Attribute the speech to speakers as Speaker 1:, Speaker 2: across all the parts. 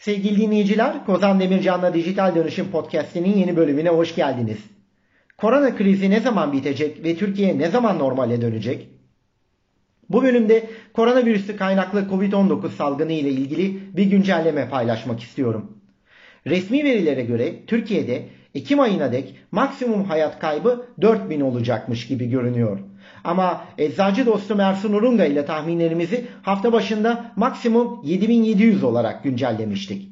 Speaker 1: Sevgili dinleyiciler, Kozan Demircan'la Dijital Dönüşüm Podcast'inin yeni bölümüne hoş geldiniz. Korona krizi ne zaman bitecek ve Türkiye ne zaman normale dönecek? Bu bölümde koronavirüsü kaynaklı Covid-19 salgını ile ilgili bir güncelleme paylaşmak istiyorum. Resmi verilere göre Türkiye'de Ekim ayına dek maksimum hayat kaybı 4000 olacakmış gibi görünüyor. Ama eczacı dostum Ersun Urunga ile tahminlerimizi hafta başında maksimum 7700 olarak güncellemiştik.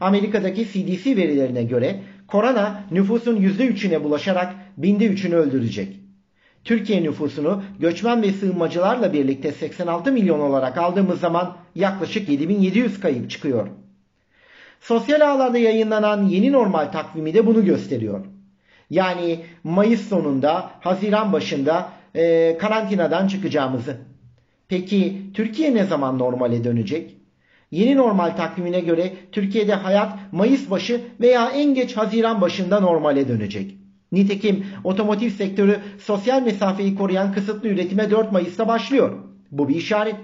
Speaker 1: Amerika'daki CDC verilerine göre korona nüfusun %3'üne bulaşarak binde 3'ünü öldürecek. Türkiye nüfusunu göçmen ve sığınmacılarla birlikte 86 milyon olarak aldığımız zaman yaklaşık 7700 kayıp çıkıyor. Sosyal ağlarda yayınlanan yeni normal takvimi de bunu gösteriyor. Yani Mayıs sonunda, Haziran başında e, karantinadan çıkacağımızı. Peki Türkiye ne zaman normale dönecek? Yeni normal takvimine göre Türkiye'de hayat Mayıs başı veya en geç Haziran başında normale dönecek. Nitekim otomotiv sektörü sosyal mesafeyi koruyan kısıtlı üretime 4 Mayıs'ta başlıyor. Bu bir işaret.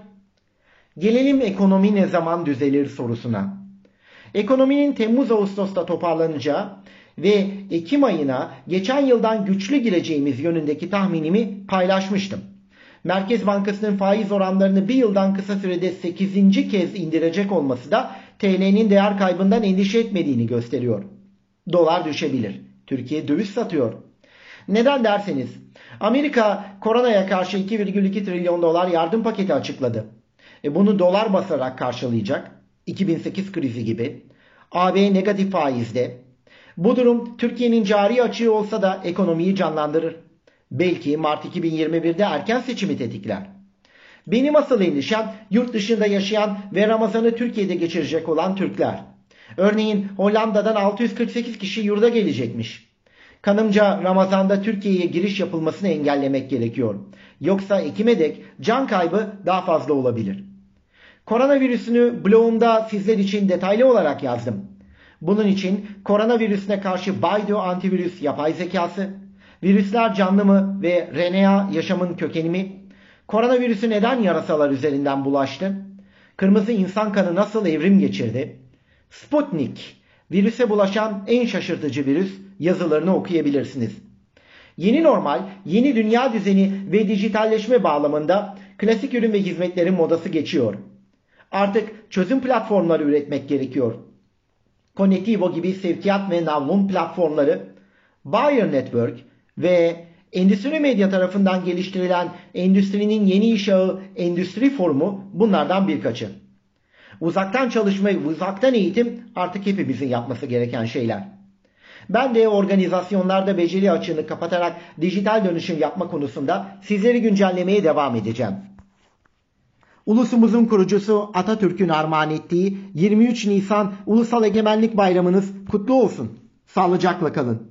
Speaker 1: Gelelim ekonomi ne zaman düzelir sorusuna. Ekonominin Temmuz-Ağustos'ta toparlanacağı ve Ekim ayına geçen yıldan güçlü gireceğimiz yönündeki tahminimi paylaşmıştım. Merkez Bankası'nın faiz oranlarını bir yıldan kısa sürede 8. kez indirecek olması da TL'nin değer kaybından endişe etmediğini gösteriyor. Dolar düşebilir. Türkiye döviz satıyor. Neden derseniz Amerika koronaya karşı 2,2 trilyon dolar yardım paketi açıkladı. E bunu dolar basarak karşılayacak. 2008 krizi gibi. AB negatif faizde. Bu durum Türkiye'nin cari açığı olsa da ekonomiyi canlandırır. Belki Mart 2021'de erken seçimi tetikler. Benim asıl endişem yurt dışında yaşayan ve Ramazan'ı Türkiye'de geçirecek olan Türkler. Örneğin Hollanda'dan 648 kişi yurda gelecekmiş. Kanımca Ramazan'da Türkiye'ye giriş yapılmasını engellemek gerekiyor. Yoksa Ekim'e dek can kaybı daha fazla olabilir. Koronavirüsünü blogumda sizler için detaylı olarak yazdım. Bunun için koronavirüsüne karşı Baidu antivirüs yapay zekası, virüsler canlı mı ve RNA yaşamın kökeni mi, koronavirüsü neden yarasalar üzerinden bulaştı, kırmızı insan kanı nasıl evrim geçirdi, Sputnik, virüse bulaşan en şaşırtıcı virüs yazılarını okuyabilirsiniz. Yeni normal, yeni dünya düzeni ve dijitalleşme bağlamında klasik ürün ve hizmetlerin modası geçiyor. Artık çözüm platformları üretmek gerekiyor. Connectivo gibi sevkiyat ve navlun platformları, Buyer Network ve endüstri medya tarafından geliştirilen endüstrinin yeni iş ağı Endüstri Forumu bunlardan birkaçı. Uzaktan çalışma uzaktan eğitim artık hepimizin yapması gereken şeyler. Ben de organizasyonlarda beceri açığını kapatarak dijital dönüşüm yapma konusunda sizleri güncellemeye devam edeceğim. Ulusumuzun kurucusu Atatürk'ün armağan ettiği 23 Nisan Ulusal Egemenlik Bayramınız kutlu olsun. Sağlıcakla kalın.